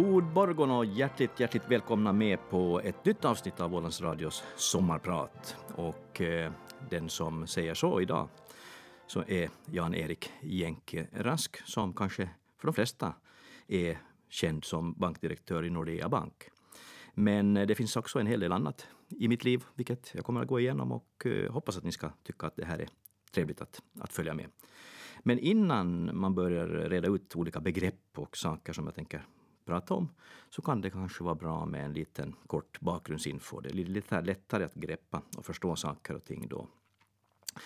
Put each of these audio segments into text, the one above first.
God morgon och hjärtligt, hjärtligt välkomna med på ett nytt avsnitt av Ålands Radios sommarprat. Och eh, den som säger så idag så är Jan-Erik Jänke Rask som kanske för de flesta är känd som bankdirektör i Nordea Bank. Men eh, det finns också en hel del annat i mitt liv, vilket jag kommer att gå igenom och eh, hoppas att ni ska tycka att det här är trevligt att, att följa med. Men innan man börjar reda ut olika begrepp och saker som jag tänker prata om, så kan det kanske vara bra med en liten kort bakgrundsinfo. Det är lite lättare att greppa och förstå saker och ting då.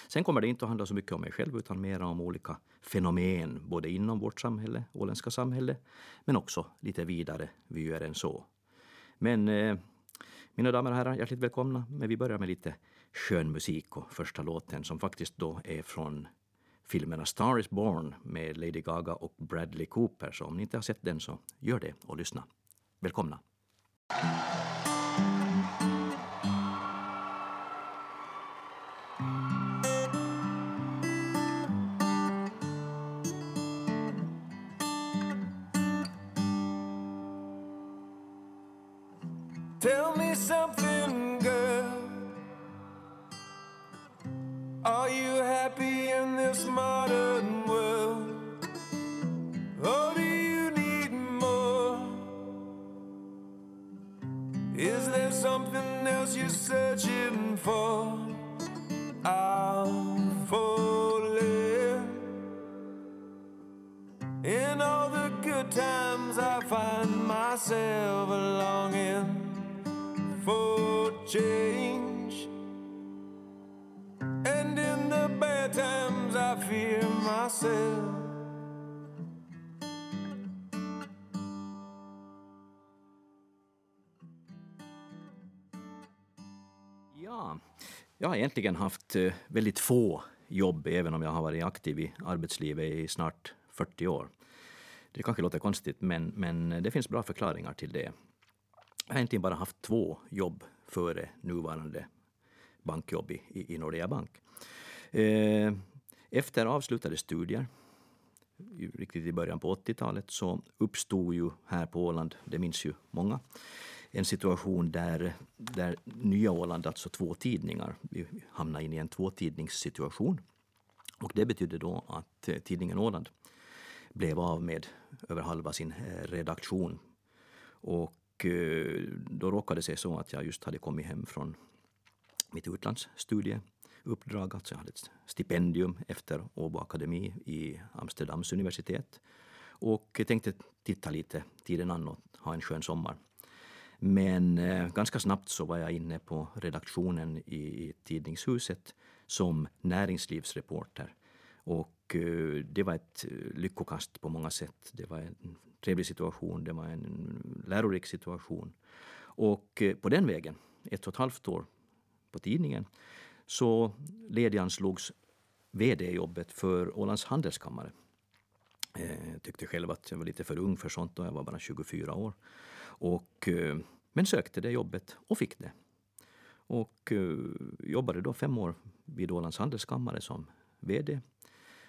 Sen kommer det inte att handla så mycket om mig själv, utan mer om olika fenomen, både inom vårt samhälle, åländska samhälle, men också lite vidare vyer än så. Men eh, mina damer och herrar, hjärtligt välkomna. Men vi börjar med lite skön musik och första låten som faktiskt då är från filmen A Star is Born med Lady Gaga och Bradley Cooper. Så om ni inte har sett den så gör det och lyssna. Välkomna! Tell me something, jag har egentligen haft eh, väldigt få jobb, även om jag har varit aktiv i arbetslivet i snart 40 år. Det kanske låter konstigt, men, men det finns bra förklaringar till det. Jag har egentligen bara haft två jobb före nuvarande bankjobb i, i Nordea Bank. Eh, efter avslutade studier, riktigt i början på 80-talet, så uppstod ju här på Åland, det minns ju många, en situation där, där Nya Åland, alltså två tidningar, vi hamnade in i en tvåtidningssituation. Och det betydde då att eh, tidningen Åland blev av med över halva sin eh, redaktion. Och eh, då råkade det sig så att jag just hade kommit hem från mitt utlandsstudieuppdrag. Alltså jag hade ett stipendium efter Åbo Akademi i Amsterdams universitet. Och tänkte titta lite tiden an och ha en skön sommar. Men eh, ganska snabbt så var jag inne på redaktionen i, i Tidningshuset som näringslivsreporter. Och eh, det var ett eh, lyckokast på många sätt. Det var en trevlig situation, det var en lärorik situation. Och eh, på den vägen, ett och ett halvt år på tidningen, så lediganslogs VD-jobbet för Ålands handelskammare. Jag tyckte själv att jag var lite för ung för sånt då, jag var bara 24 år. Och, eh, men sökte det jobbet och fick det. Och eh, jobbade då fem år vid Ålands handelskammare som VD.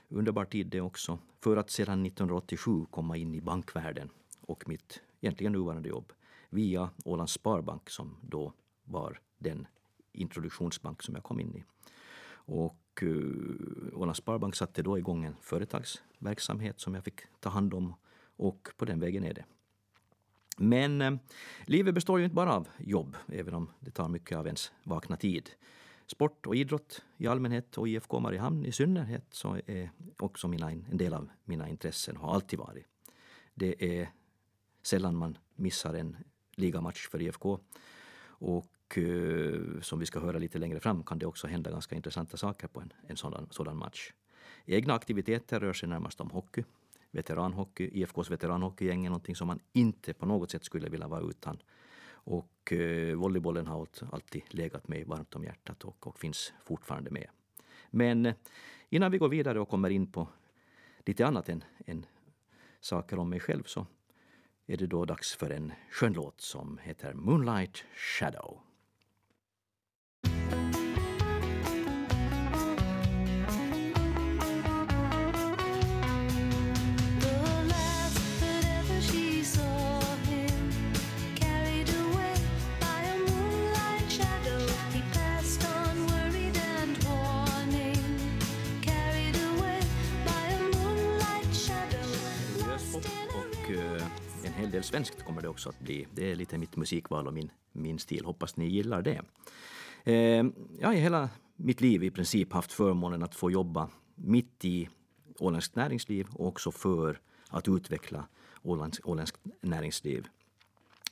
Underbar tid det också. För att sedan 1987 komma in i bankvärlden och mitt egentligen nuvarande jobb via Ålands Sparbank som då var den introduktionsbank som jag kom in i. Och uh, Ålands Sparbank satte då igång en företagsverksamhet som jag fick ta hand om och på den vägen är det. Men eh, livet består ju inte bara av jobb, även om det tar mycket av ens vakna tid. Sport och idrott i allmänhet och IFK Mariehamn i synnerhet så är också mina, en del av mina intressen, har alltid varit. Det är sällan man missar en ligamatch för IFK. Och eh, som vi ska höra lite längre fram kan det också hända ganska intressanta saker på en, en sådan, sådan match. Egna aktiviteter rör sig närmast om hockey, veteranhockey. IFKs veteranhockeygäng är någonting som man inte på något sätt skulle vilja vara utan. Och eh, volleybollen har alltid legat mig varmt om hjärtat och, och finns fortfarande med. Men eh, innan vi går vidare och kommer in på lite annat än, än saker om mig själv så är det då dags för en skön låt som heter Moonlight Shadow. Hel del svenskt kommer det också att bli. Det är lite mitt musikval och min, min stil. Hoppas ni gillar det. Eh, jag har i hela mitt liv i princip haft förmånen att få jobba mitt i åländskt näringsliv och också för att utveckla åländskt näringsliv.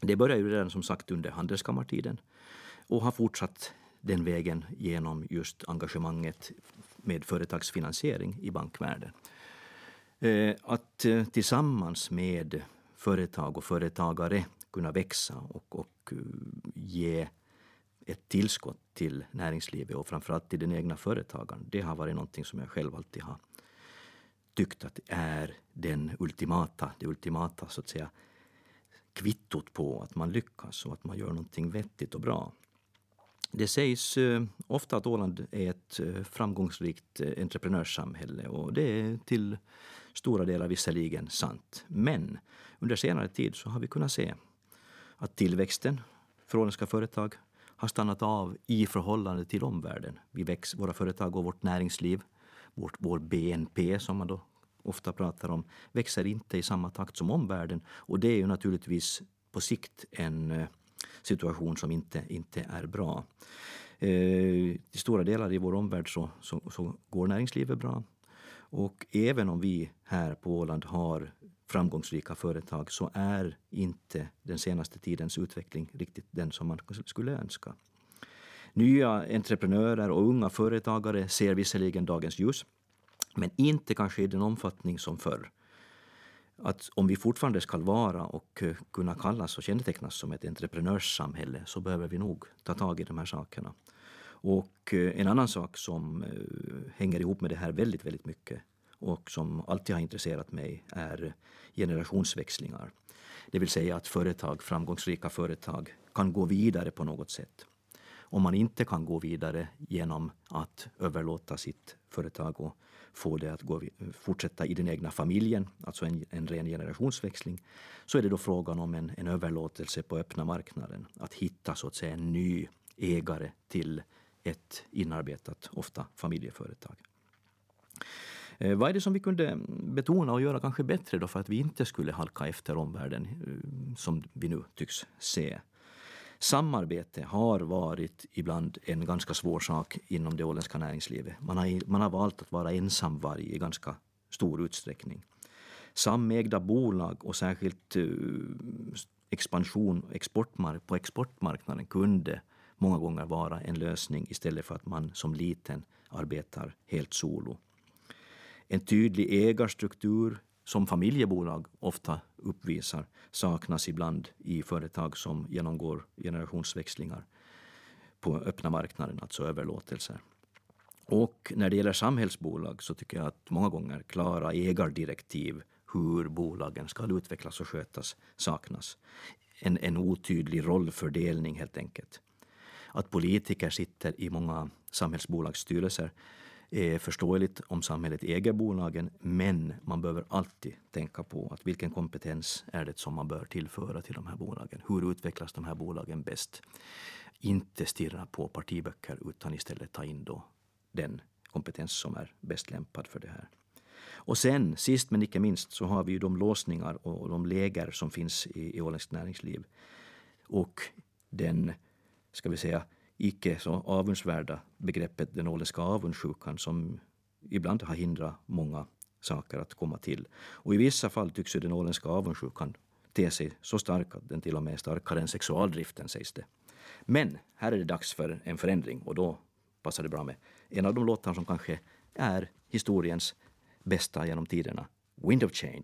Det började ju redan som sagt under handelskammartiden och har fortsatt den vägen genom just engagemanget med företagsfinansiering i bankvärlden. Ehm, att eh, tillsammans med företag och företagare kunna växa och, och eh, ge ett tillskott till näringslivet och framförallt till den egna företagaren. Det har varit någonting som jag själv alltid har tyckt att är den ultimata, det ultimata så att säga kvittot på att man lyckas och att man gör någonting vettigt och bra. Det sägs eh, ofta att Åland är ett eh, framgångsrikt entreprenörssamhälle och det är till stora delar visserligen sant. Men under senare tid så har vi kunnat se att tillväxten för åländska företag har stannat av i förhållande till omvärlden. Vi växer, våra företag och vårt näringsliv, vårt, vår BNP som man då ofta pratar om, växer inte i samma takt som omvärlden. Och det är ju naturligtvis på sikt en eh, situation som inte, inte är bra. Eh, I stora delar i vår omvärld så, så, så, går näringslivet bra. Och även om vi här på Åland har framgångsrika företag så är inte den senaste tidens utveckling riktigt den som man skulle önska. Nya entreprenörer och unga företagare ser visserligen dagens ljus, men inte kanske i den omfattning som förr att om vi fortfarande ska vara och eh, kunna kallas och kännetecknas som ett entreprenörssamhälle så behöver vi nog ta tag i de här sakerna. Och eh, en annan sak som eh, hänger ihop med det här väldigt, väldigt mycket och som alltid har intresserat mig är generationsväxlingar. Det vill säga att företag, framgångsrika företag kan gå vidare på något sätt. Om man inte kan gå vidare genom att överlåta sitt företag och få det att gå, fortsätta i den egna familjen, alltså en, en ren generationsväxling, så är det då frågan om en, en överlåtelse på öppna marknaden. Att hitta så att säga en ny ägare till ett inarbetat, ofta familjeföretag. Eh, vad är det som vi kunde betona och göra kanske bättre då för att vi inte skulle halka efter omvärlden eh, som vi nu tycks se? Samarbete har varit ibland en ganska svår sak inom det åländska näringslivet. Man har, man har valt att vara ensamvarg i ganska stor utsträckning. Samägda bolag och särskilt uh, expansion exportmark på exportmarknaden kunde många gånger vara en lösning istället för att man som liten arbetar helt solo. En tydlig ägarstruktur som familjebolag ofta uppvisar saknas ibland i företag som genomgår generationsväxlingar på öppna marknaden, alltså överlåtelser. Och när det gäller samhällsbolag så tycker jag att många gånger klara ägardirektiv hur bolagen ska utvecklas och skötas saknas. En, en otydlig rollfördelning helt enkelt. Att politiker sitter i många samhällsbolagsstyrelser är förståeligt om samhället äger bolagen, men man behöver alltid tänka på att vilken kompetens är det som man bör tillföra till de här bolagen? Hur utvecklas de här bolagen bäst? Inte stirra på partiböcker utan istället ta in då den kompetens som är bäst lämpad för det här. Och sen, sist men icke minst, så har vi ju de låsningar och de läger som finns i, i åländskt näringsliv. Och den, ska vi säga, icke så avundsvärda begreppet den åländska avundsjukan som ibland har hindrat många saker att komma till. Och i vissa fall tycks ju den åländska avundsjukan te sig så stark att den till och med är starkare än sexualdriften sägs det. Men här är det dags för en förändring och då passar det bra med en av de låtar som kanske är historiens bästa genom tiderna, Wind of Change.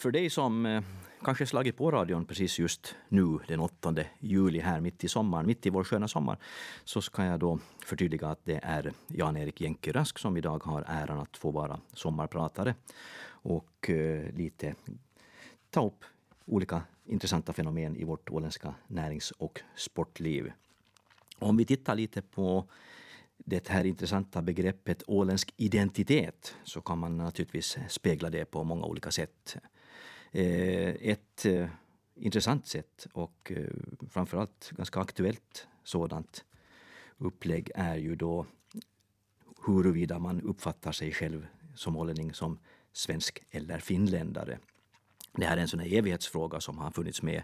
För dig som eh, kanske slagit på radion precis just nu den 8 juli här mitt i sommaren, mitt i vår sköna sommar, så ska jag då förtydliga att det är Jan-Erik Jänke Rask som idag har äran att få vara sommarpratare och eh, lite ta upp olika intressanta fenomen i vårt åländska närings och sportliv. Om vi tittar lite på det här intressanta begreppet åländsk identitet så kan man naturligtvis spegla det på många olika sätt. Eh, ett eh, intressant sätt och eh, framförallt ganska aktuellt sådant upplägg är ju då huruvida man uppfattar sig själv som ålänning som svensk eller finländare. Det här är en sån här evighetsfråga som har funnits med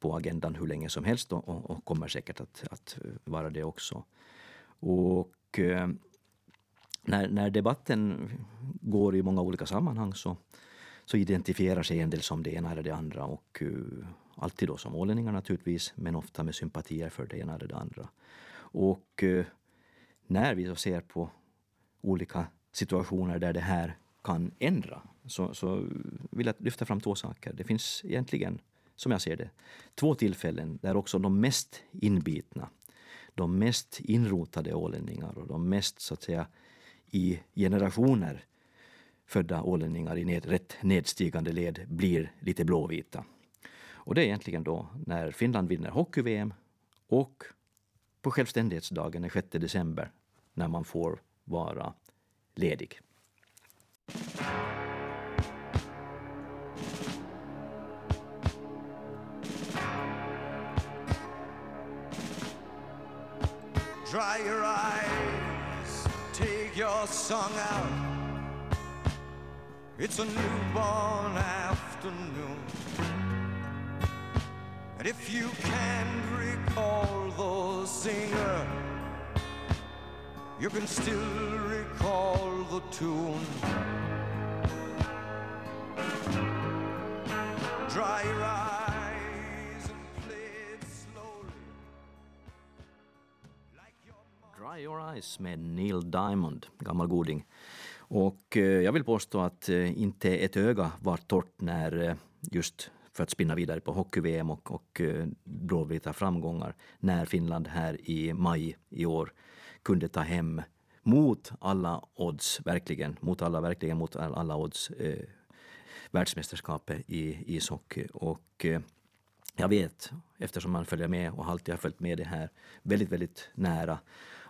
på agendan hur länge som helst och, och kommer säkert att, att vara det också. Och eh, när, när debatten går i många olika sammanhang så, så identifierar sig en del som det ena eller det andra och uh, alltid då som ålänningar naturligtvis, men ofta med sympatier för det ena eller det andra. Och uh, när vi så ser på olika situationer där det här kan ändra så, så vill jag lyfta fram två saker. Det finns egentligen, som jag ser det, två tillfällen där också de mest inbitna de mest inrotade ålänningar och de mest så att säga i generationer födda ålänningar i ned, rätt nedstigande led blir lite blåvita. Och det är egentligen då när Finland vinner hockey-VM och på självständighetsdagen den 6 december när man får vara ledig. Dry your eyes, take your song out. It's a newborn afternoon. And if you can't recall the singer, you can still recall the tune. Dry your eyes and play it slowly. Like your. Dry Your Eyes med Neil Diamond, gammal goding. Och eh, jag vill påstå att eh, inte ett öga var torrt när eh, just för att spinna vidare på hockey-VM och, och blåvita framgångar när Finland här i maj i år kunde ta hem mot alla odds, verkligen, mot alla, verkligen mot alla odds, eh, världsmästerskapet i ishockey. Och eh, jag vet, eftersom man följer med och alltid har följt med det här väldigt, väldigt nära,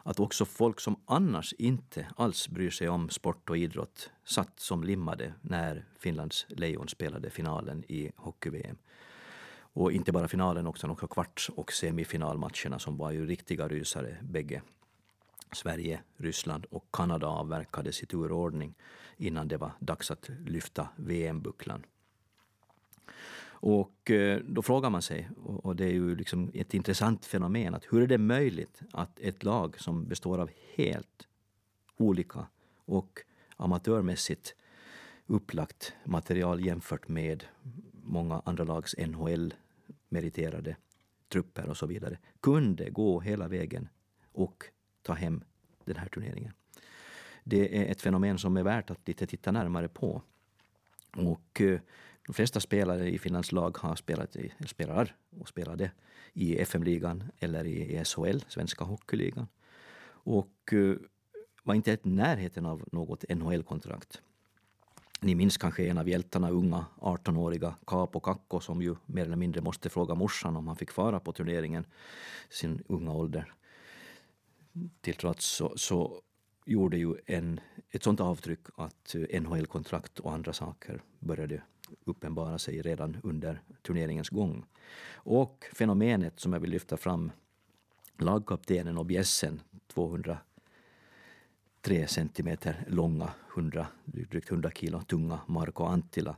att också folk som annars inte alls bryr sig om sport och idrott satt som limmade när Finlands lejon spelade finalen i hockey-VM. Och inte bara finalen, också, också kvarts och semifinalmatcherna som var ju riktiga rysare bägge. Sverige, Ryssland och Kanada avverkades i turordning innan det var dags att lyfta VM-bucklan. Och eh, då frågar man sig, och det är ju liksom ett intressant fenomen, att hur är det möjligt att ett lag som består av helt olika och amatörmässigt upplagt material jämfört med många andra lags NHL-meriterade trupper och så vidare, kunde gå hela vägen och ta hem den här turneringen. Det är ett fenomen som är värt att lite titta närmare på. Och eh, de flesta spelare i Finlands lag har spelat i, spelar och spelade i FM-ligan eller i SHL, Svenska Hockeyligan. Och eh, var inte i närheten av något NHL-kontrakt. Ni minns kanske en av hjältarna, unga 18-åriga Kapo Kakko som ju mer eller mindre måste fråga morsan om han fick fara på turneringen sin unga ålder. Till trots så, så gjorde ju en, ett sånt avtryck att eh, NHL-kontrakt och andra saker började uppenbara sig redan under turneringens gång. Och fenomenet som jag vill lyfta fram, lagkaptenen och bjässen, 203 centimeter långa, 100, drygt 100 kilo tunga Marko Anttila,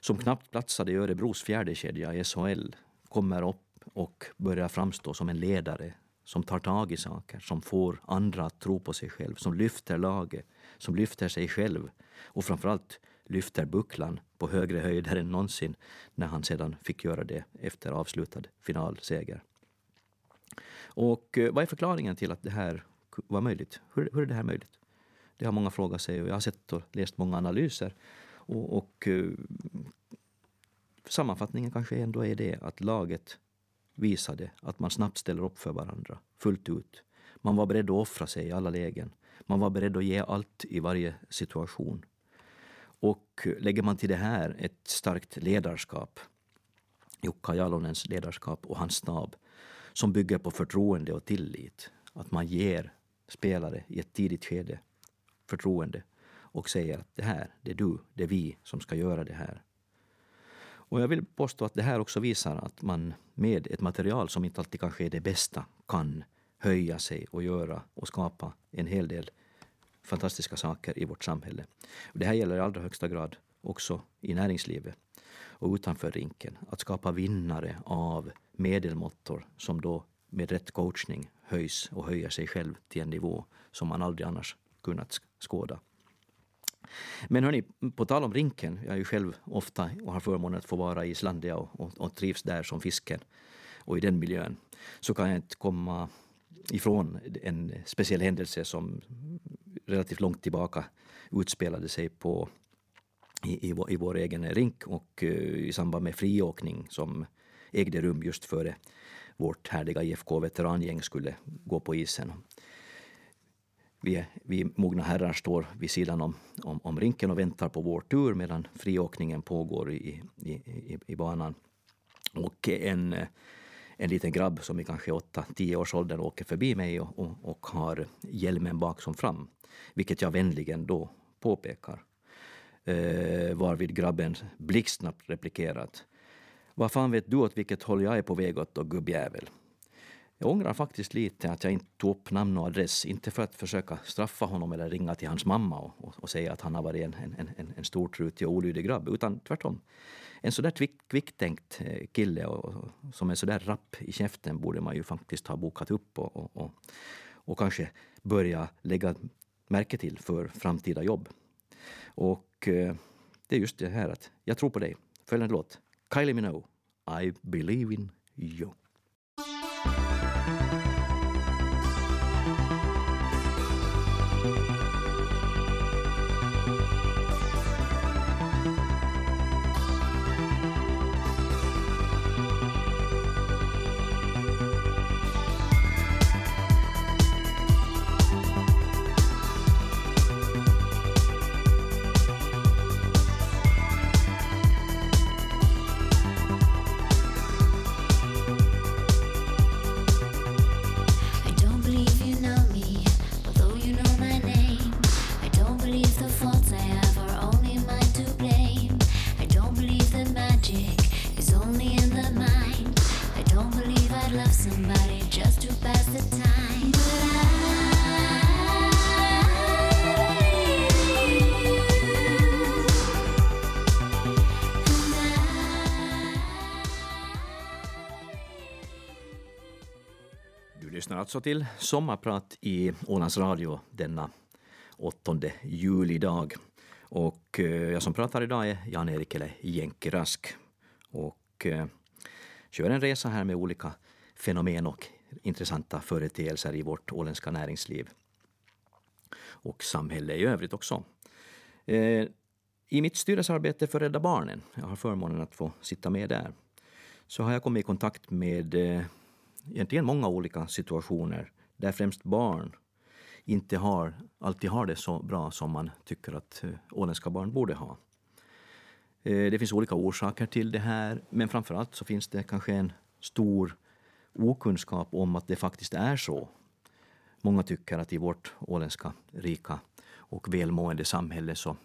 som knappt platsade i Örebros fjärde kedja i SHL, kommer upp och börjar framstå som en ledare som tar tag i saker, som får andra att tro på sig själv, som lyfter laget, som lyfter sig själv och framförallt lyfter bucklan på högre höjder än någonsin när han sedan fick göra det efter avslutad finalseger. Och eh, vad är förklaringen till att det här var möjligt? Hur, hur är det här möjligt? Det har många frågat sig och jag har sett och läst många analyser. Och, och eh, sammanfattningen kanske ändå är det att laget visade att man snabbt ställer upp för varandra fullt ut. Man var beredd att offra sig i alla lägen. Man var beredd att ge allt i varje situation. Och lägger man till det här ett starkt ledarskap, Jukka Jalonens ledarskap och hans stab, som bygger på förtroende och tillit. Att man ger spelare i ett tidigt skede förtroende och säger att det här, det är du, det är vi som ska göra det här. Och jag vill påstå att det här också visar att man med ett material som inte alltid kanske är det bästa kan höja sig och göra och skapa en hel del fantastiska saker i vårt samhälle. Och det här gäller i allra högsta grad också i näringslivet och utanför rinken. Att skapa vinnare av medelmåttor som då med rätt coachning höjs och höjer sig själv till en nivå som man aldrig annars kunnat skåda. Men hörni, på tal om rinken, jag är ju själv ofta och har förmånen att få vara i Islandia och, och, och trivs där som fisken och i den miljön, så kan jag inte komma ifrån en speciell händelse som relativt långt tillbaka utspelade sig på, i, i, vår, i vår egen rink och uh, i samband med friåkning som ägde rum just före vårt härliga IFK-veterangäng skulle gå på isen. Vi, vi mogna herrar står vid sidan om, om, om, rinken och väntar på vår tur medan friåkningen pågår i, i, i, i banan. Och en, en liten grabb som i kanske 8-10 års ålder åker förbi mig och, och, och, har hjälmen bak som fram. Vilket jag vänligen då påpekar. Eh, varvid grabben blixtsnabbt replikerat. Vad fan vet du åt vilket håll jag är på väg åt då gubbjävel? Jag ångrar faktiskt lite att jag inte tog upp namn och adress. Inte för att försöka straffa honom eller ringa till hans mamma och, och, och säga att han har varit en, en, en, en stortrutig och olydig grabb, utan tvärtom. En sådär kvick, kvicktänkt eh, kille och, och, som är sådär rapp i käften borde man ju faktiskt ha bokat upp och, och, och, och kanske börja lägga märke till för framtida jobb. Och eh, det är just det här att jag tror på dig. Följande låt. Kylie Minogue, I believe in you. Alltså till sommarprat i Ålands Radio denna 8 julidag. Och eh, jag som pratar idag är Jan-Erik eller Jenke Rask. Och eh, kör en resa här med olika fenomen och intressanta företeelser i vårt åländska näringsliv. Och samhälle i övrigt också. Eh, I mitt styrelsearbete för Rädda Barnen, jag har förmånen att få sitta med där, så har jag kommit i kontakt med egentligen många olika situationer där främst barn inte har, alltid har det så bra som man tycker att eh, åländska barn borde ha. Eh, det finns olika orsaker till det här, men framför allt så finns det kanske en stor okunskap om att det faktiskt är så. Många tycker att i vårt åländska rika och välmående samhälle så,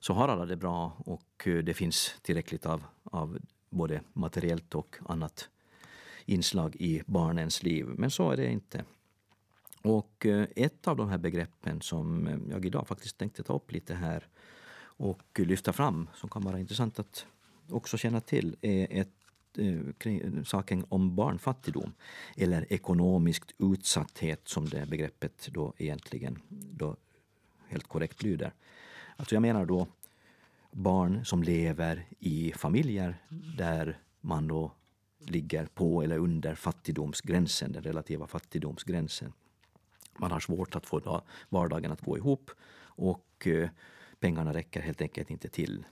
så har alla det bra och eh, det finns tillräckligt av, av både materiellt och annat inslag i barnens liv. Men så är det inte. Och eh, ett av de här begreppen som eh, jag idag faktiskt tänkte ta upp lite här och lyfta fram, som kan vara intressant att också känna till, är ett eh, kring saken om barnfattigdom eller ekonomisk utsatthet som det begreppet då egentligen då helt korrekt lyder. Alltså jag menar då barn som lever i familjer där man då ligger på eller under fattigdomsgränsen, den relativa fattigdomsgränsen. Man har svårt att få vardagen att gå ihop och eh, pengarna räcker helt enkelt inte till.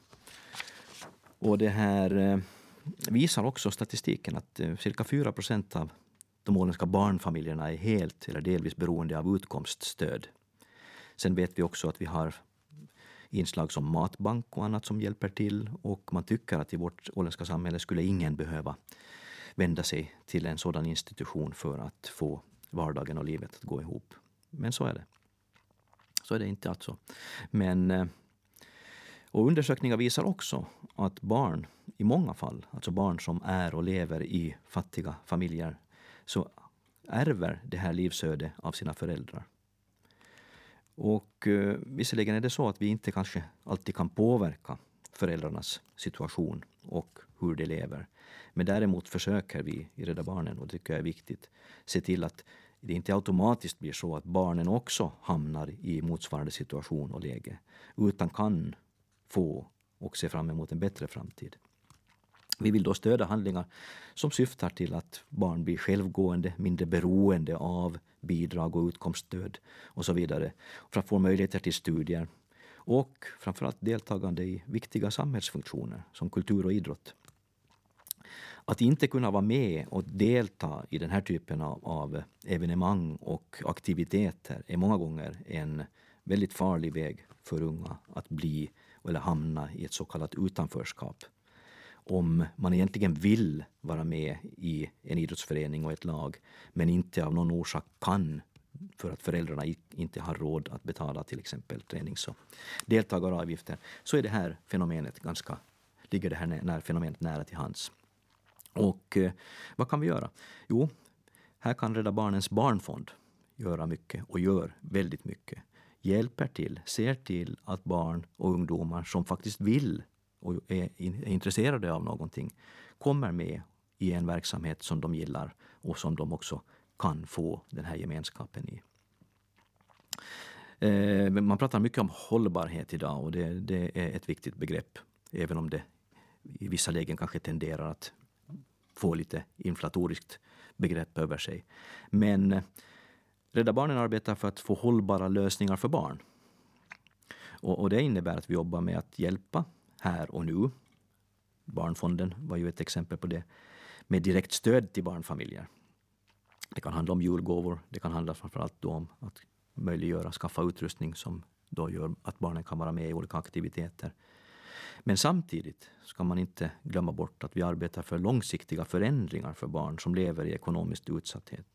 Och det här eh, visar också statistiken att eh, cirka 4 procent av de åländska barnfamiljerna är helt eller delvis beroende av utkomststöd. Sen vet vi också att vi har inslag som matbank och annat som hjälper till och man tycker att i vårt åländska samhälle skulle ingen behöva vända sig till en sådan institution för att få vardagen och livet att gå ihop. Men så är det. Så är det inte alltså. Men, eh, och undersökningar visar också att barn i många fall, alltså barn som är och lever i fattiga familjer, så ärver det här livsödet av sina föräldrar. Och eh, visserligen är det så att vi inte kanske alltid kan påverka föräldrarnas situation och hur de lever. Men däremot försöker vi i Rädda Barnen, och det tycker jag är viktigt, se till att det inte automatiskt blir så att barnen också hamnar i motsvarande situation och läge, utan kan få och se fram emot en bättre framtid. Vi vill då stödja handlingar som syftar till att barn blir självgående, mindre beroende av bidrag och utkomststöd och så vidare, för att få möjligheter till studier och framförallt deltagande i viktiga samhällsfunktioner som kultur och idrott. Att inte kunna vara med och delta i den här typen av, av evenemang och aktiviteter är många gånger en väldigt farlig väg för unga att bli eller hamna i ett så kallat utanförskap. Om man egentligen vill vara med i en idrottsförening och ett lag men inte av någon orsak kan för att föräldrarna inte har råd att betala till exempel tränings och deltagaravgifter, så är det här fenomenet ganska, ligger det här när, fenomenet nära till hands. Och eh, vad kan vi göra? Jo, här kan Rädda Barnens barnfond göra mycket och gör väldigt mycket. Hjälper till, ser till att barn och ungdomar som faktiskt vill och är, är intresserade av någonting kommer med i en verksamhet som de gillar och som de också kan få den här gemenskapen i. Eh, man pratar mycket om hållbarhet idag och det, det, är ett viktigt begrepp. Även om det i vissa lägen kanske tenderar att få lite inflatoriskt begrepp över sig. Men eh, Rädda Barnen arbetar för att få hållbara lösningar för barn. Och, och det innebär att vi jobbar med att hjälpa här och nu. Barnfonden var ju ett exempel på det. Med direkt stöd till barnfamiljer. Det kan handla om julgåvor. Det kan handla framförallt om att möjliggöra, skaffa utrustning som då gör att barnen kan vara med i olika aktiviteter. Men samtidigt ska man inte glömma bort att vi arbetar för långsiktiga förändringar för barn som lever i ekonomisk utsatthet.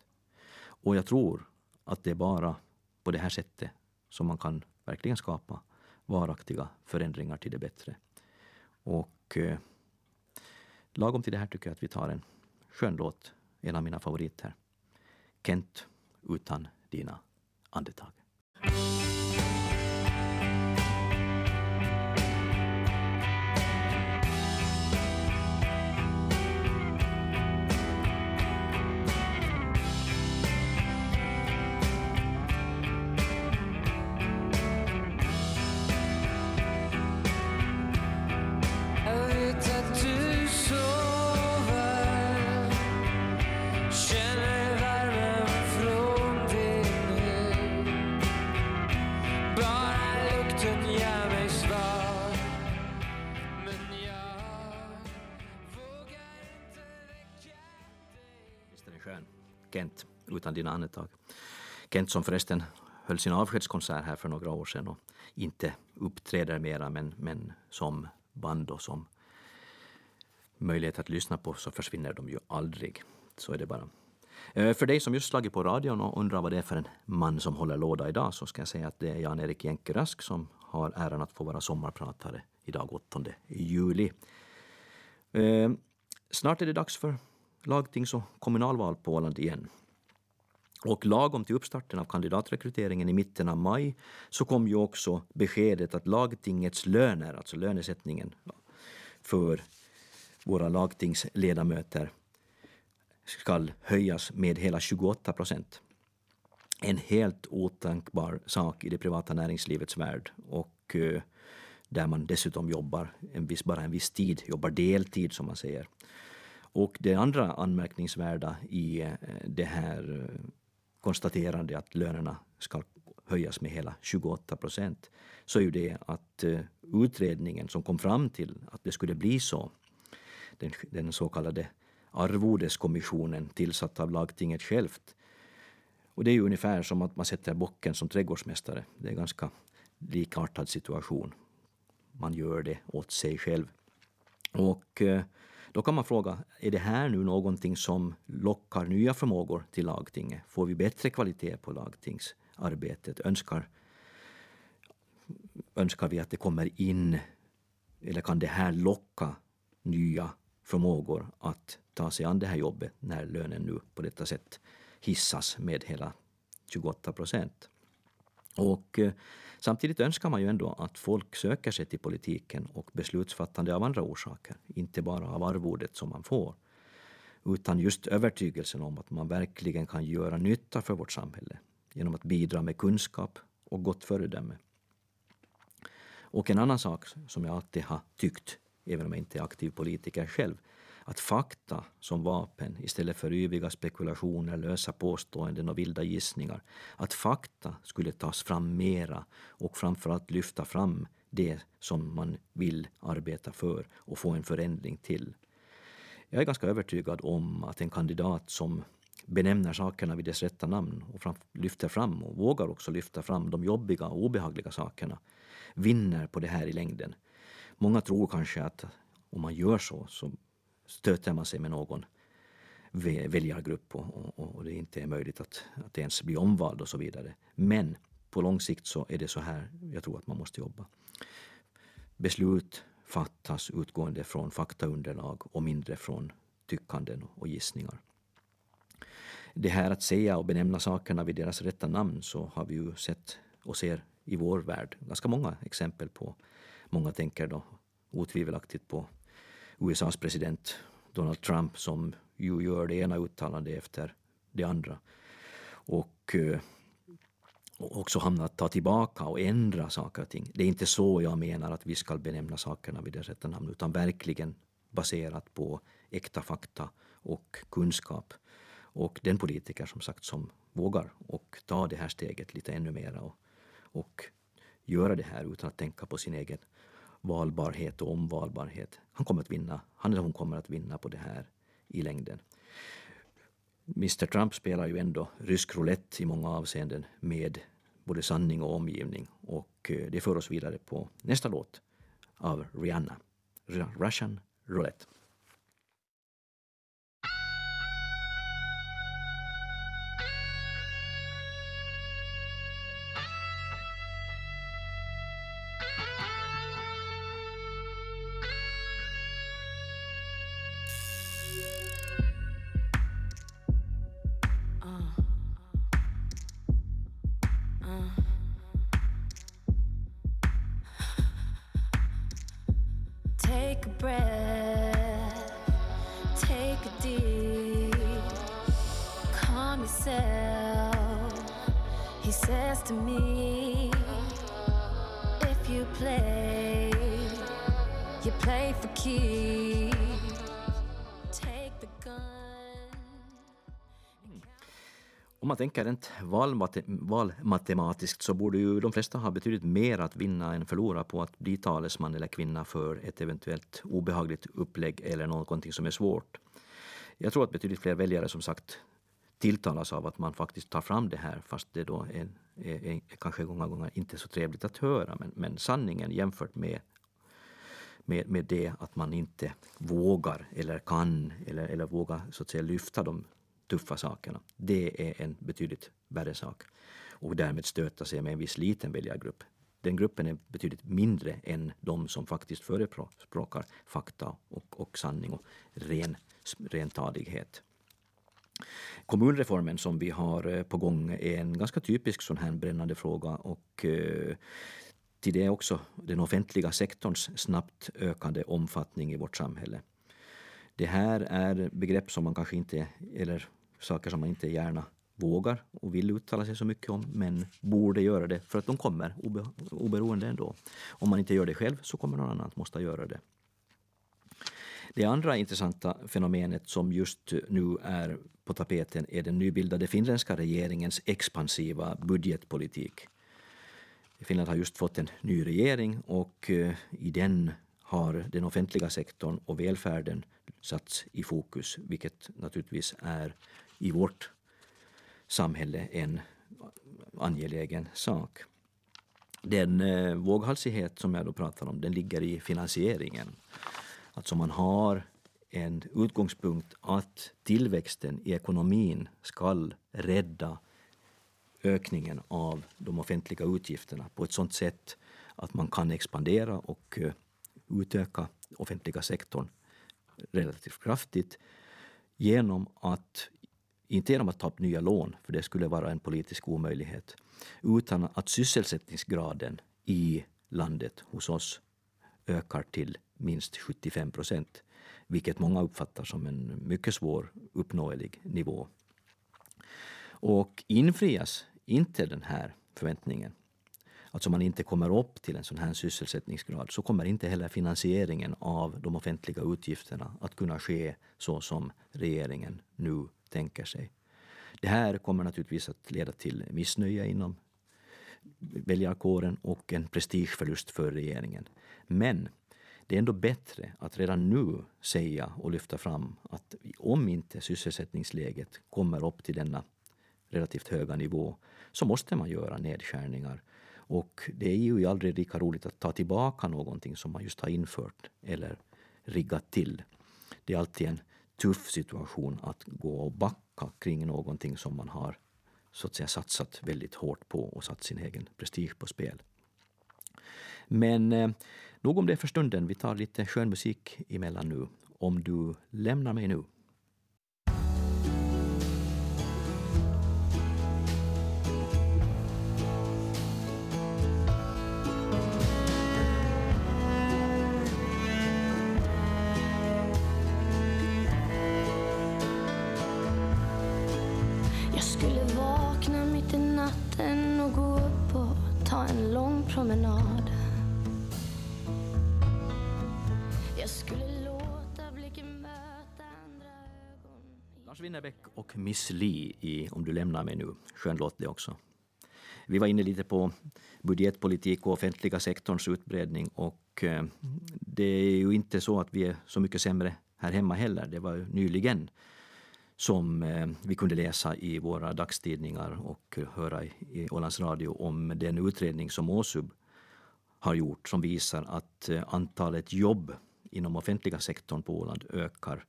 Och jag tror att det är bara på det här sättet som man kan verkligen skapa varaktiga förändringar till det bättre. Och eh, lagom till det här tycker jag att vi tar en skön låt, en av mina favoriter. Kent utan dina andetag. Utan dina andetag. Kent som förresten höll sin avskedskonsert här för några år sedan och inte uppträder mera men, men som band och som möjlighet att lyssna på så försvinner de ju aldrig. Så är det bara. Eh, för dig som just slagit på radion och undrar vad det är för en man som håller låda idag så ska jag säga att det är Jan-Erik Jänke Rask som har äran att få vara sommarpratare idag 8 juli. Eh, Snart är det dags för lagtings och kommunalval på Åland igen. Och lagom till uppstarten av kandidatrekryteringen i mitten av maj så kom ju också beskedet att lagtingets löner, alltså lönesättningen för våra lagtingsledamöter ska höjas med hela 28 procent. En helt otänkbar sak i det privata näringslivets värld och eh, där man dessutom jobbar en viss, bara en viss tid, jobbar deltid som man säger. Och det andra anmärkningsvärda i eh, det här eh, konstaterande att lönerna ska höjas med hela 28 procent så är ju det att eh, utredningen som kom fram till att det skulle bli så, den, den så kallade arvodeskommissionen tillsatt av lagtinget självt, och det är ju ungefär som att man sätter bocken som trädgårdsmästare. Det är en ganska likartad situation. Man gör det åt sig själv. Och eh, då kan man fråga, är det här nu någonting som lockar nya förmågor till lagtinget? Får vi bättre kvalitet på lagtingsarbetet? Önskar, önskar vi att det kommer in, eller kan det här locka nya förmågor att ta sig an det här jobbet när lönen nu på detta sätt hissas med hela 28 procent? Och eh, samtidigt önskar man ju ändå att folk söker sig till politiken och beslutsfattande av andra orsaker, inte bara av arvodet som man får, utan just övertygelsen om att man verkligen kan göra nytta för vårt samhälle genom att bidra med kunskap och gott föredöme. Och en annan sak som jag alltid har tyckt, även om jag inte är aktiv politiker själv, att fakta som vapen istället för yviga spekulationer, lösa påståenden och vilda gissningar, att fakta skulle tas fram mera och framförallt lyfta fram det som man vill arbeta för och få en förändring till. Jag är ganska övertygad om att en kandidat som benämner sakerna vid dess rätta namn och fram, lyfter fram och vågar också lyfta fram de jobbiga och obehagliga sakerna vinner på det här i längden. Många tror kanske att om man gör så så stöter man sig med någon väljargrupp och, och, och det inte är möjligt att, att ens bli omvald och så vidare. Men på lång sikt så är det så här jag tror att man måste jobba. Beslut fattas utgående från faktaunderlag och mindre från tyckanden och gissningar. Det här att säga och benämna sakerna vid deras rätta namn så har vi ju sett och ser i vår värld ganska många exempel på. Många tänker då otvivelaktigt på USAs president Donald Trump som ju gör det ena uttalandet efter det andra. Och eh, också hamnar att ta tillbaka och ändra saker och ting. Det är inte så jag menar att vi ska benämna sakerna vid deras rätta namn utan verkligen baserat på äkta fakta och kunskap. Och den politiker som sagt som vågar och ta det här steget lite ännu mera och, och göra det här utan att tänka på sin egen valbarhet och omvalbarhet. Han kommer att vinna. Han eller hon kommer att vinna på det här i längden. Mr Trump spelar ju ändå rysk roulette i många avseenden med både sanning och omgivning. Och eh, det för oss vidare på nästa låt av Rihanna, Russian Roulette. Take a breath, take a deep, calm yourself. He says to me, if you play, you play for keeps. Om man tänker rent valmate, valmatematiskt så borde ju de flesta ha betydligt mer att vinna än förlora på att bli talesman eller kvinna för ett eventuellt obehagligt upplägg eller någonting som är svårt. Jag tror att betydligt fler väljare som sagt tilltalas av att man faktiskt tar fram det här fast det då är, är, är kanske många gånger inte så trevligt att höra. Men, men sanningen jämfört med, med, med det att man inte vågar eller kan eller, eller vågar så att säga lyfta de tuffa sakerna. Det är en betydligt värre sak. Och därmed stöta sig med en viss liten väljargrupp. Den gruppen är betydligt mindre än de som faktiskt förespråkar fakta och, och sanning och ren, rentadighet. Kommunreformen som vi har eh, på gång är en ganska typisk sån här brännande fråga och eh, till det också den offentliga sektorns snabbt ökande omfattning i vårt samhälle. Det här är begrepp som man kanske inte, eller saker som man inte gärna vågar och vill uttala sig så mycket om, men borde göra det för att de kommer obe, oberoende ändå. Om man inte gör det själv så kommer någon annan att måste göra det. Det andra intressanta fenomenet som just nu är på tapeten är den nybildade finländska regeringens expansiva budgetpolitik. Finland har just fått en ny regering och eh, i den har den offentliga sektorn och välfärden satts i fokus, vilket naturligtvis är i vårt samhälle en angelägen sak. Den eh, våghalsighet som jag då pratar om, den ligger i finansieringen. Alltså man har en utgångspunkt att tillväxten i ekonomin ska rädda ökningen av de offentliga utgifterna på ett sådant sätt att man kan expandera och eh, utöka offentliga sektorn relativt kraftigt genom att, inte genom att ta upp nya lån, för det skulle vara en politisk omöjlighet, utan att sysselsättningsgraden i landet hos oss ökar till minst 75 procent, vilket många uppfattar som en mycket svår uppnåelig nivå. Och infrias inte den här förväntningen, alltså man inte kommer upp till en sån här sysselsättningsgrad, så kommer inte heller finansieringen av de offentliga utgifterna att kunna ske så som regeringen nu tänker sig. Det här kommer naturligtvis att leda till missnöje inom väljarkåren och en prestigeförlust för regeringen. Men det är ändå bättre att redan nu säga och lyfta fram att om inte sysselsättningsläget kommer upp till denna relativt höga nivå så måste man göra nedskärningar. Och det är ju aldrig lika roligt att ta tillbaka någonting som man just har infört eller riggat till. Det är alltid en tuff situation att gå och backa kring någonting som man har så att säga satsat väldigt hårt på och satt sin egen prestige på spel. Men eh, nog om det för stunden. Vi tar lite skön musik emellan nu. Om du lämnar mig nu. Miss Li i Om du lämnar mig nu. Skön låt det också. Vi var inne lite på budgetpolitik och offentliga sektorns utbredning och eh, det är ju inte så att vi är så mycket sämre här hemma heller. Det var ju nyligen som eh, vi kunde läsa i våra dagstidningar och höra i Ålands Radio om den utredning som Åsub har gjort som visar att eh, antalet jobb inom offentliga sektorn på Åland ökar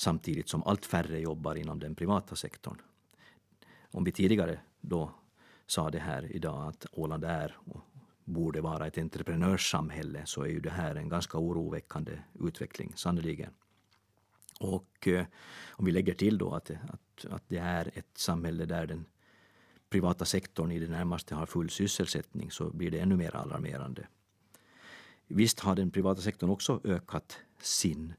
samtidigt som allt färre jobbar inom den privata sektorn. Om vi tidigare då sa det här idag att Åland är och borde vara ett entreprenörssamhälle så är ju det här en ganska oroväckande utveckling, sannerligen. Och eh, om vi lägger till då att, att, att det är ett samhälle där den privata sektorn i det närmaste har full sysselsättning så blir det ännu mer alarmerande. Visst har den privata sektorn också ökat sin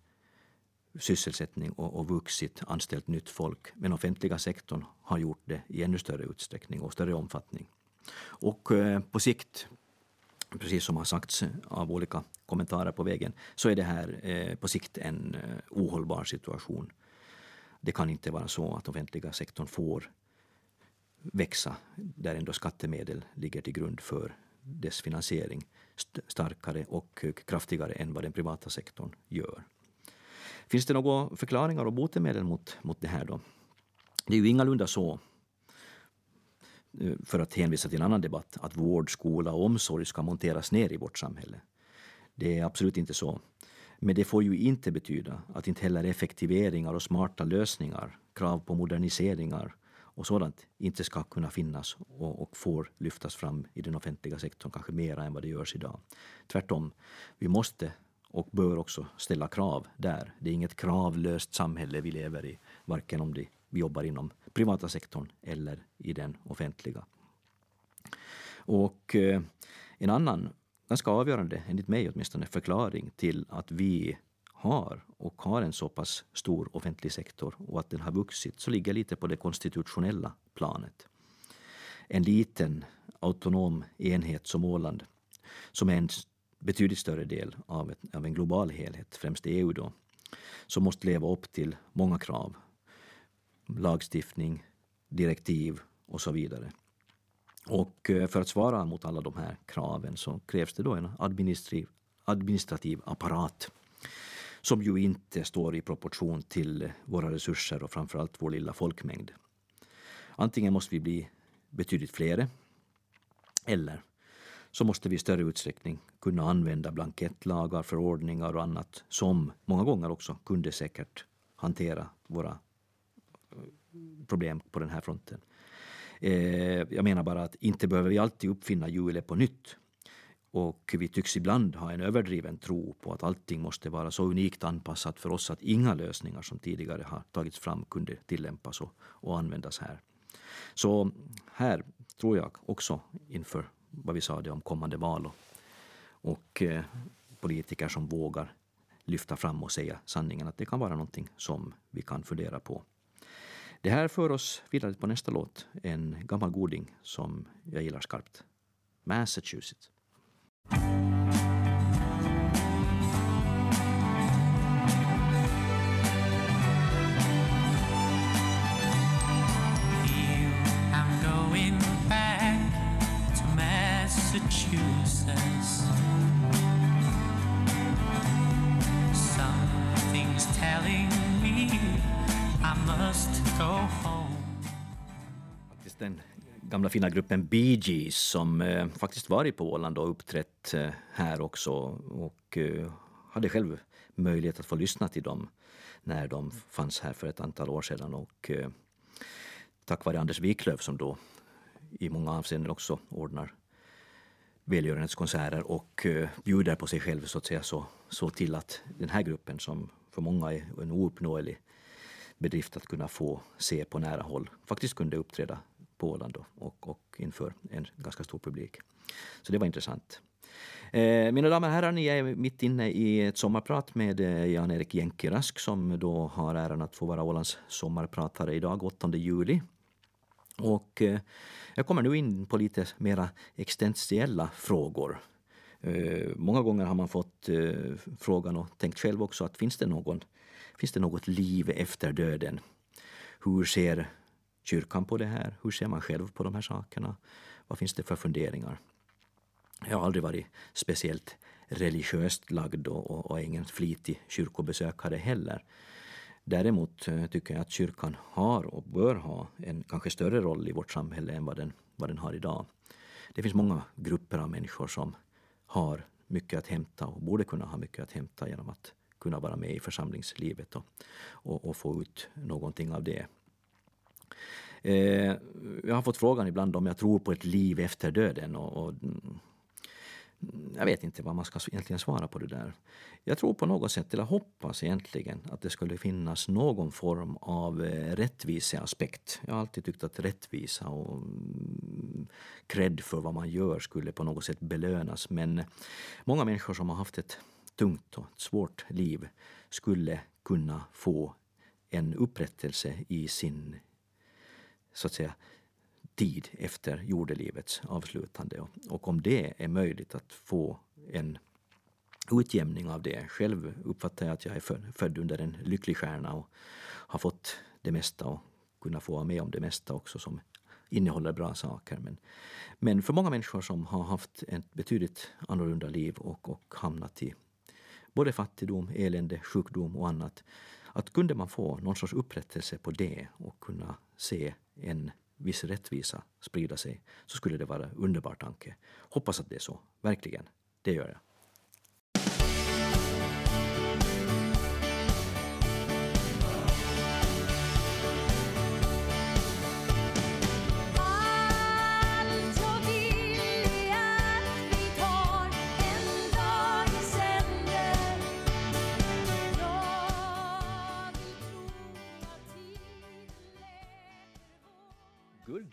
sysselsättning och, och vuxit, anställt nytt folk. Men offentliga sektorn har gjort det i ännu större utsträckning och större omfattning. Och eh, på sikt, precis som har sagts av olika kommentarer på vägen, så är det här eh, på sikt en eh, ohållbar situation. Det kan inte vara så att offentliga sektorn får växa där ändå skattemedel ligger till grund för dess finansiering st- starkare och kraftigare än vad den privata sektorn gör. Finns det några förklaringar och botemedel mot, mot det här då? Det är ju ingalunda så, eh, för att hänvisa till en annan debatt, att vård, skola och omsorg ska monteras ner i vårt samhälle. Det är absolut inte så. Men det får ju inte betyda att inte heller effektiveringar och smarta lösningar, krav på moderniseringar och sådant inte ska kunna finnas och, och får lyftas fram i den offentliga sektorn kanske mera än vad det görs idag. Tvärtom, vi måste och bör också ställa krav där. Det är inget kravlöst samhälle vi lever i, varken om det, vi jobbar inom privata sektorn eller i den offentliga. Och eh, en annan, ganska avgörande, enligt mig åtminstone, förklaring till att vi har och har en så pass stor offentlig sektor och att den har vuxit, så ligger lite på det konstitutionella planet. En liten autonom enhet som Åland, som är en betydligt större del av, ett, av en global helhet, främst EU då, som måste leva upp till många krav. Lagstiftning, direktiv och så vidare. Och eh, för att svara mot alla de här kraven så krävs det då en administrativ, administrativ apparat som ju inte står i proportion till våra resurser och framförallt vår lilla folkmängd. Antingen måste vi bli betydligt fler eller så måste vi i större utsträckning kunna använda blankettlagar, förordningar och annat som många gånger också kunde säkert hantera våra eh, problem på den här fronten. Eh, jag menar bara att inte behöver vi alltid uppfinna hjulet på nytt. Och vi tycks ibland ha en överdriven tro på att allting måste vara så unikt anpassat för oss att inga lösningar som tidigare har tagits fram kunde tillämpas och, och användas här. Så här tror jag också inför vad vi sa det om kommande val och, och eh, politiker som vågar lyfta fram och säga sanningen att det kan vara någonting som vi kan fundera på. Det här för oss vidare på nästa låt, en gammal goding som jag gillar skarpt. Massachusetts. Massachusetts. Something's telling me I must go home. Faktiskt den gamla fina gruppen Bee Gees som eh, faktiskt varit på Åland och uppträtt eh, här också och eh, hade själv möjlighet att få lyssna till dem när de fanns här för ett antal år sedan och eh, tack vare Anders Wiklöf som då i många avseenden också ordnar välgörenhetskonserter och eh, bjuder på sig själv så att säga så, så till att den här gruppen som för många är en ouppnåelig bedrift att kunna få se på nära håll faktiskt kunde uppträda på Åland och, och inför en ganska stor publik. Så det var intressant. Eh, mina damer och herrar, ni är mitt inne i ett sommarprat med eh, Jan-Erik Jänki-Rask som då har äran att få vara Ålands sommarpratare idag, 8 juli. Och eh, jag kommer nu in på lite mera existentiella frågor. Eh, många gånger har man fått eh, frågan och tänkt själv också att finns det, någon, finns det något liv efter döden? Hur ser kyrkan på det här? Hur ser man själv på de här sakerna? Vad finns det för funderingar? Jag har aldrig varit speciellt religiöst lagd och, och, och ingen flitig kyrkobesökare heller. Däremot eh, tycker jag att kyrkan har och bör ha en kanske större roll i vårt samhälle än vad den, vad den har idag. Det finns många grupper av människor som har mycket att hämta och borde kunna ha mycket att hämta genom att kunna vara med i församlingslivet och, och, och få ut någonting av det. Eh, jag har fått frågan ibland om jag tror på ett liv efter döden och, och jag vet inte vad man ska egentligen svara på det där. Jag tror på något sätt, eller hoppas egentligen, att det skulle finnas någon form av eh, rättviseaspekt. Jag har alltid tyckt att rättvisa och mm, cred för vad man gör skulle på något sätt belönas. Men eh, många människor som har haft ett tungt och ett svårt liv skulle kunna få en upprättelse i sin så att säga tid efter jordelivets avslutande. Och, om det är möjligt att få en utjämning av det. Själv uppfattar jag att jag är född, född under en lycklig stjärna och har fått det mesta och kunnat få vara med om det mesta också som innehåller bra saker. Men, men för många människor som har haft ett betydligt annorlunda liv och, och hamnat i både fattigdom, elände, sjukdom och annat. Att kunde man få någon sorts upprättelse på det och kunna se en viss rättvisa sprida sig så skulle det vara en underbar tanke. Hoppas att det är så, verkligen. Det gör jag.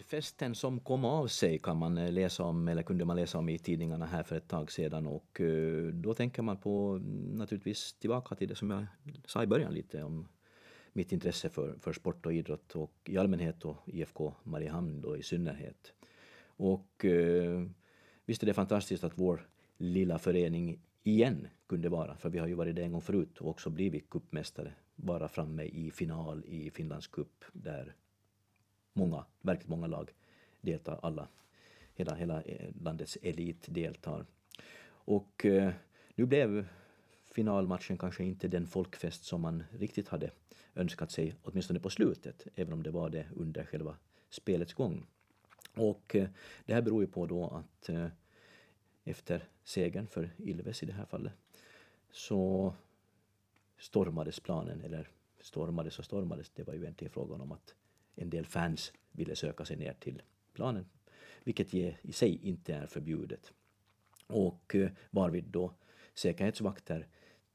Festen som kom av sig kan man eh, läsa om, eller kunde man läsa om i tidningarna här för ett tag sedan och eh, då tänker man på mm, naturligtvis tillbaka till det som jag sa i början lite om mitt intresse för, för sport och idrott och i allmänhet och IFK Mariehamn då i synnerhet. Och eh, visst är det fantastiskt att vår lilla förening igen kunde vara, för vi har ju varit det en gång förut och också blivit cupmästare, vara framme i final i Finlands cup där många, verkligt många lag deltar, alla, hela, hela eh, landets elit deltar. Och eh, nu blev finalmatchen kanske inte den folkfest som man riktigt hade önskat sig, åtminstone på slutet, även om det var det under själva spelets gång. Och eh, det här beror ju på då att eh, efter segern för Ilves i det här fallet så stormades planen, eller stormades och stormades, det var ju egentligen frågan om att en del fans ville söka sig ner till planen, vilket i sig inte är förbjudet. Och eh, varvid då säkerhetsvakter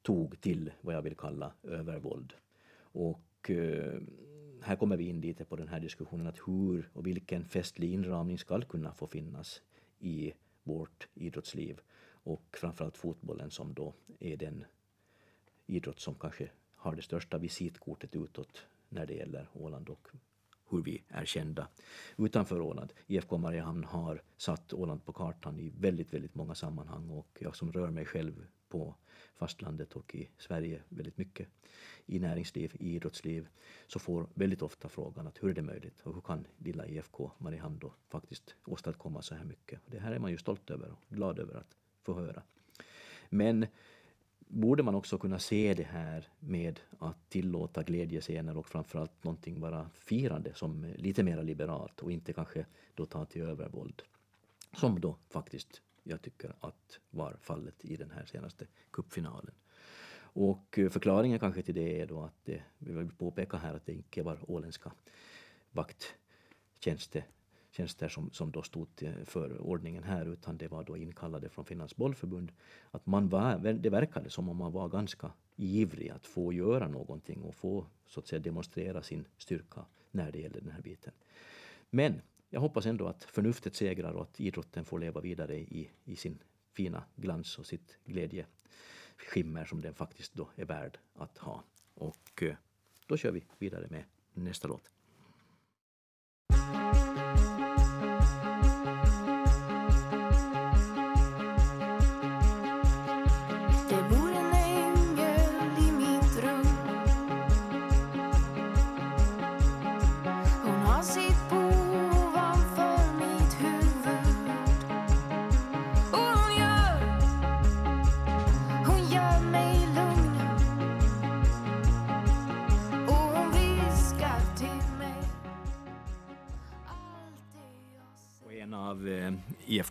tog till vad jag vill kalla övervåld. Och eh, här kommer vi in lite på den här diskussionen att hur och vilken festlig inramning ska kunna få finnas i vårt idrottsliv och framförallt fotbollen som då är den idrott som kanske har det största visitkortet utåt när det gäller Åland och hur vi är kända utanför Åland. IFK Mariehamn har satt Åland på kartan i väldigt, väldigt många sammanhang och jag som rör mig själv på fastlandet och i Sverige väldigt mycket i näringsliv, i idrottsliv, så får väldigt ofta frågan att hur är det möjligt och hur kan lilla IFK Mariehamn då faktiskt åstadkomma så här mycket? Det här är man ju stolt över och glad över att få höra. Men borde man också kunna se det här med att tillåta glädjescener och framförallt någonting vara firande som lite mer liberalt och inte kanske då ta till övervåld. Som då faktiskt jag tycker att var fallet i den här senaste cupfinalen. Och eh, förklaringen kanske till det är då att det, vi vill påpeka här att det inte var åländska vakttjänster tjänster som, som då stod för ordningen här, utan det var då inkallade från Finlands bollförbund. Att man var, det verkade som om man var ganska ivrig att få göra någonting och få så att säga demonstrera sin styrka när det gäller den här biten. Men jag hoppas ändå att förnuftet segrar och att idrotten får leva vidare i, i sin fina glans och sitt glädjeskimmer som den faktiskt då är värd att ha. Och eh, då kör vi vidare med nästa låt.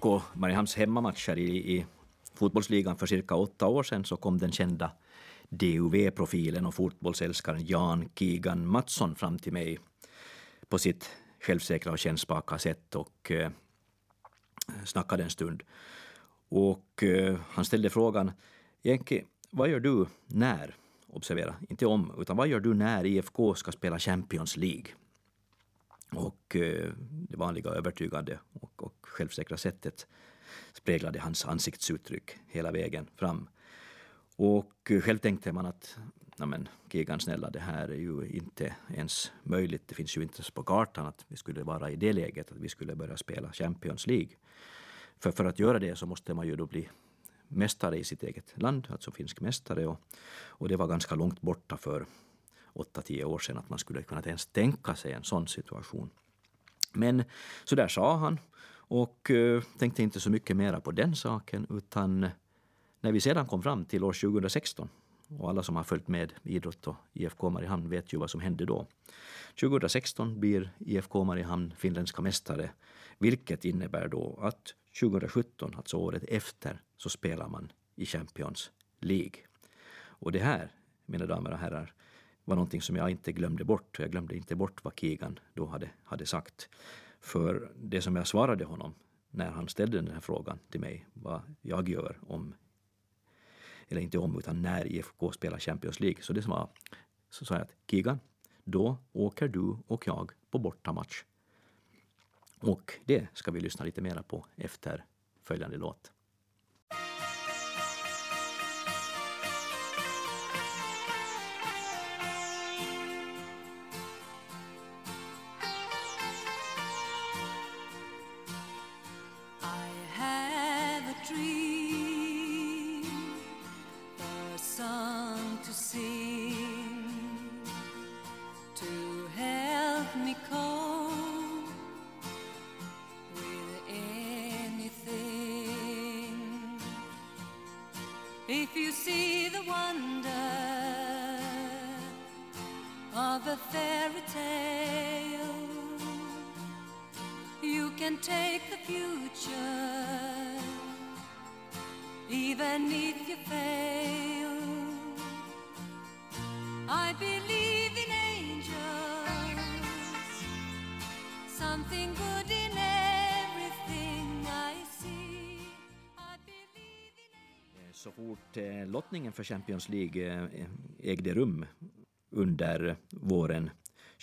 IFK Mariehamns hemmamatcher i, i fotbollsligan för cirka åtta år sedan så kom den kända DUV-profilen och fotbollsälskaren Jan Kigan Mattsson fram till mig på sitt självsäkra och kännspaka sätt och eh, snackade en stund. Och eh, han ställde frågan, Jenki, vad gör du när, observera, inte om, utan vad gör du när IFK ska spela Champions League? Och eh, det vanliga övertygande och, och självsäkra sättet speglade hans ansiktsuttryck hela vägen fram. Och eh, själv tänkte man att men, Kegan snälla, det här är ju inte ens möjligt. Det finns ju inte ens på kartan att vi skulle vara i det läget att vi skulle börja spela Champions League. För, för att göra det så måste man ju då bli mästare i sitt eget land, alltså finsk mästare. Och, och det var ganska långt borta för 8-10 år sedan att man skulle kunna ens tänka sig en sån situation. Men så där sa han och eh, tänkte inte så mycket mera på den saken utan när vi sedan kom fram till år 2016 och alla som har följt med idrott och IFK Mariehamn vet ju vad som hände då. 2016 blir IFK Mariehamn finländska mästare vilket innebär då att 2017, alltså året efter, så spelar man i Champions League. Och det här, mina damer och herrar, var någonting som jag inte glömde bort. Jag glömde inte bort vad Keegan då hade, hade sagt. För det som jag svarade honom när han ställde den här frågan till mig, vad jag gör om, eller inte om, utan när IFK spelar Champions League. Så det som var, så sa jag att Keegan, då åker du och jag på bortamatch. Och det ska vi lyssna lite mera på efter följande låt. För Champions League eh, ägde rum under våren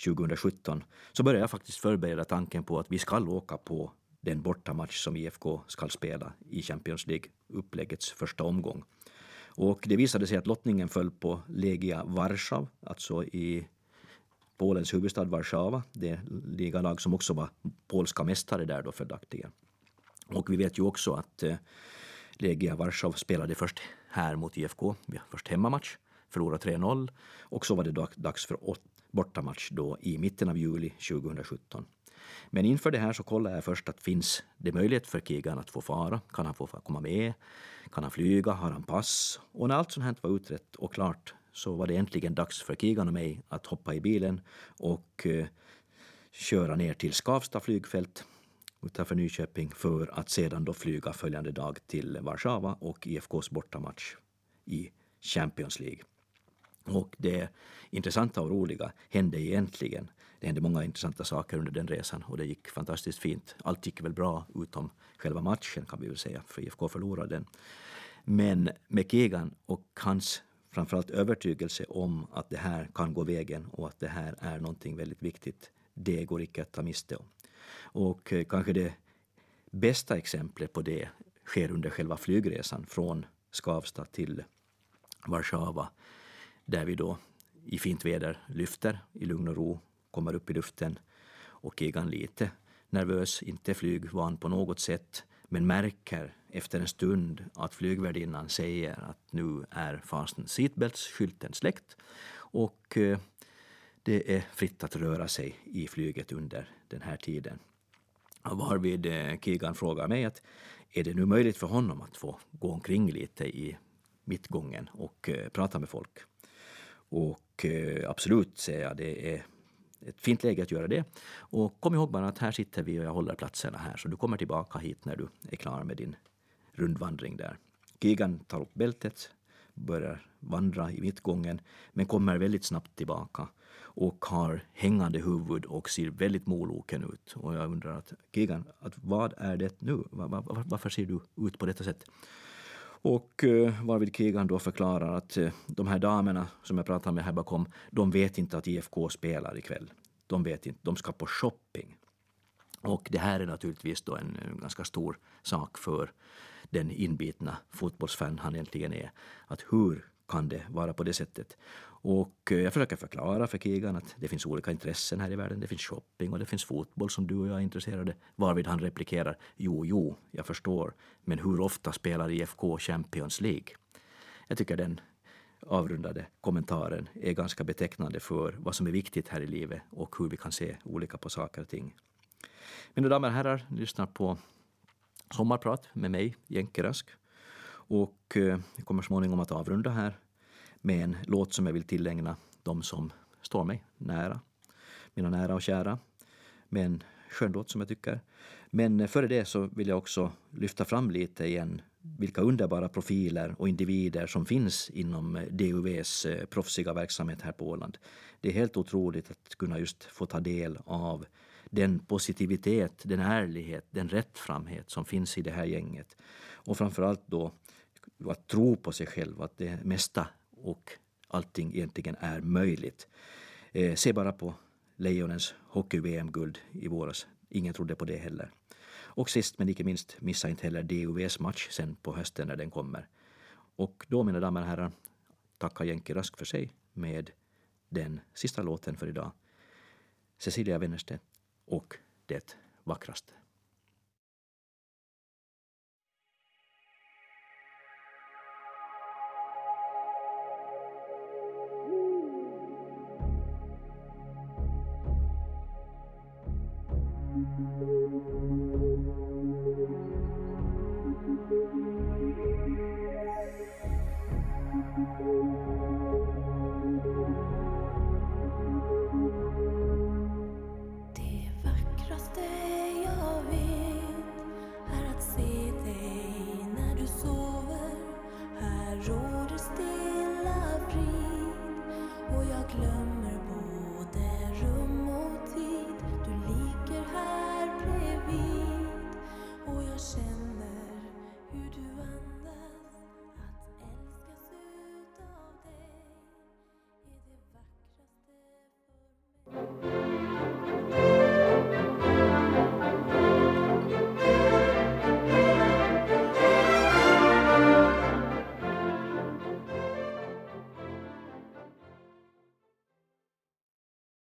2017 så började jag faktiskt förbereda tanken på att vi ska åka på den bortamatch som IFK ska spela i Champions League-uppläggets första omgång. Och det visade sig att lottningen föll på Legia Warszaw, alltså i Polens huvudstad Warszawa, det ligalag som också var polska mästare där då följaktligen. Och vi vet ju också att eh, Legia Warszaw spelade först här mot IFK, först hemmamatch, förlorade 3-0 och så var det dags för bortamatch då i mitten av juli 2017. Men inför det här så kollade jag först att finns det möjlighet för Kigan att få fara? Kan han få komma med? Kan han flyga? Har han pass? Och när allt sånt här var utrett och klart så var det äntligen dags för Kigan och mig att hoppa i bilen och eh, köra ner till Skavsta flygfält utanför Nyköping för att sedan då flyga följande dag till Warszawa och IFKs bortamatch i Champions League. Och det intressanta och roliga hände egentligen. Det hände många intressanta saker under den resan och det gick fantastiskt fint. Allt gick väl bra utom själva matchen kan vi väl säga, för IFK förlorade den. Men med Kegan och hans framförallt övertygelse om att det här kan gå vägen och att det här är någonting väldigt viktigt, det går icke att ta miste om. Och eh, kanske det bästa exemplet på det sker under själva flygresan från Skavsta till Warszawa där vi då i fint väder lyfter i lugn och ro, kommer upp i luften och Egan lite nervös, inte flygvan på något sätt, men märker efter en stund att flygvärdinnan säger att nu är fasten seatbelts-skylten släckt och eh, det är fritt att röra sig i flyget under den här tiden. Varvid Kigan Keegan frågar mig att är det nu möjligt för honom att få gå omkring lite i mittgången och eh, prata med folk? Och eh, absolut, säger jag, det är ett fint läge att göra det. Och kom ihåg bara att här sitter vi och jag håller platserna här, så du kommer tillbaka hit när du är klar med din rundvandring där. Kigan tar upp bältet, börjar vandra i mittgången, men kommer väldigt snabbt tillbaka och har hängande huvud och ser väldigt moloken ut. Och jag undrar att Kegan, att vad är det nu? Varför ser du ut på detta sätt? Och eh, varvid Kegan då förklarar att eh, de här damerna som jag pratar med här bakom, de vet inte att IFK spelar ikväll. De vet inte, de ska på shopping. Och det här är naturligtvis då en, ganska stor sak för den inbitna fotbollsfan han egentligen är. Att hur kan det vara på det sättet? Och eh, jag försöker förklara för Kegan att det finns olika intressen här i världen. Det finns shopping och det finns fotboll som du och jag är intresserade. Varvid han replikerar jo, jo, jag förstår. Men hur ofta spelar IFK Champions League? Jag tycker den avrundade kommentaren är ganska betecknande för vad som är viktigt här i livet och hur vi kan se olika på saker och ting. Mina damer och herrar, lyssnar på Sommarprat med mig, Jenke Rask. Och eh, jag kommer småningom att avrunda här med en låt som jag vill tillägna de som står mig nära, mina nära och kära. Med en skön låt som jag tycker. Men eh, före det så vill jag också lyfta fram lite igen vilka underbara profiler och individer som finns inom eh, DUVs proffsiga verksamhet här på Åland. Det är helt otroligt att kunna just få ta del av den positivitet, den ärlighet, den rättframhet som finns i det här gänget. Och framförallt då att tro på sig själv, att det mesta och allting egentligen är möjligt. Eh, se bara på Lejonens hockey-VM-guld i våras. Ingen trodde på det heller. Och sist men icke minst, missa inte heller DUVs match sen på hösten när den kommer. Och då, mina damer och herrar, tackar Jenke Rask för sig med den sista låten för idag. Cecilia Wennerstedt och Det vackraste.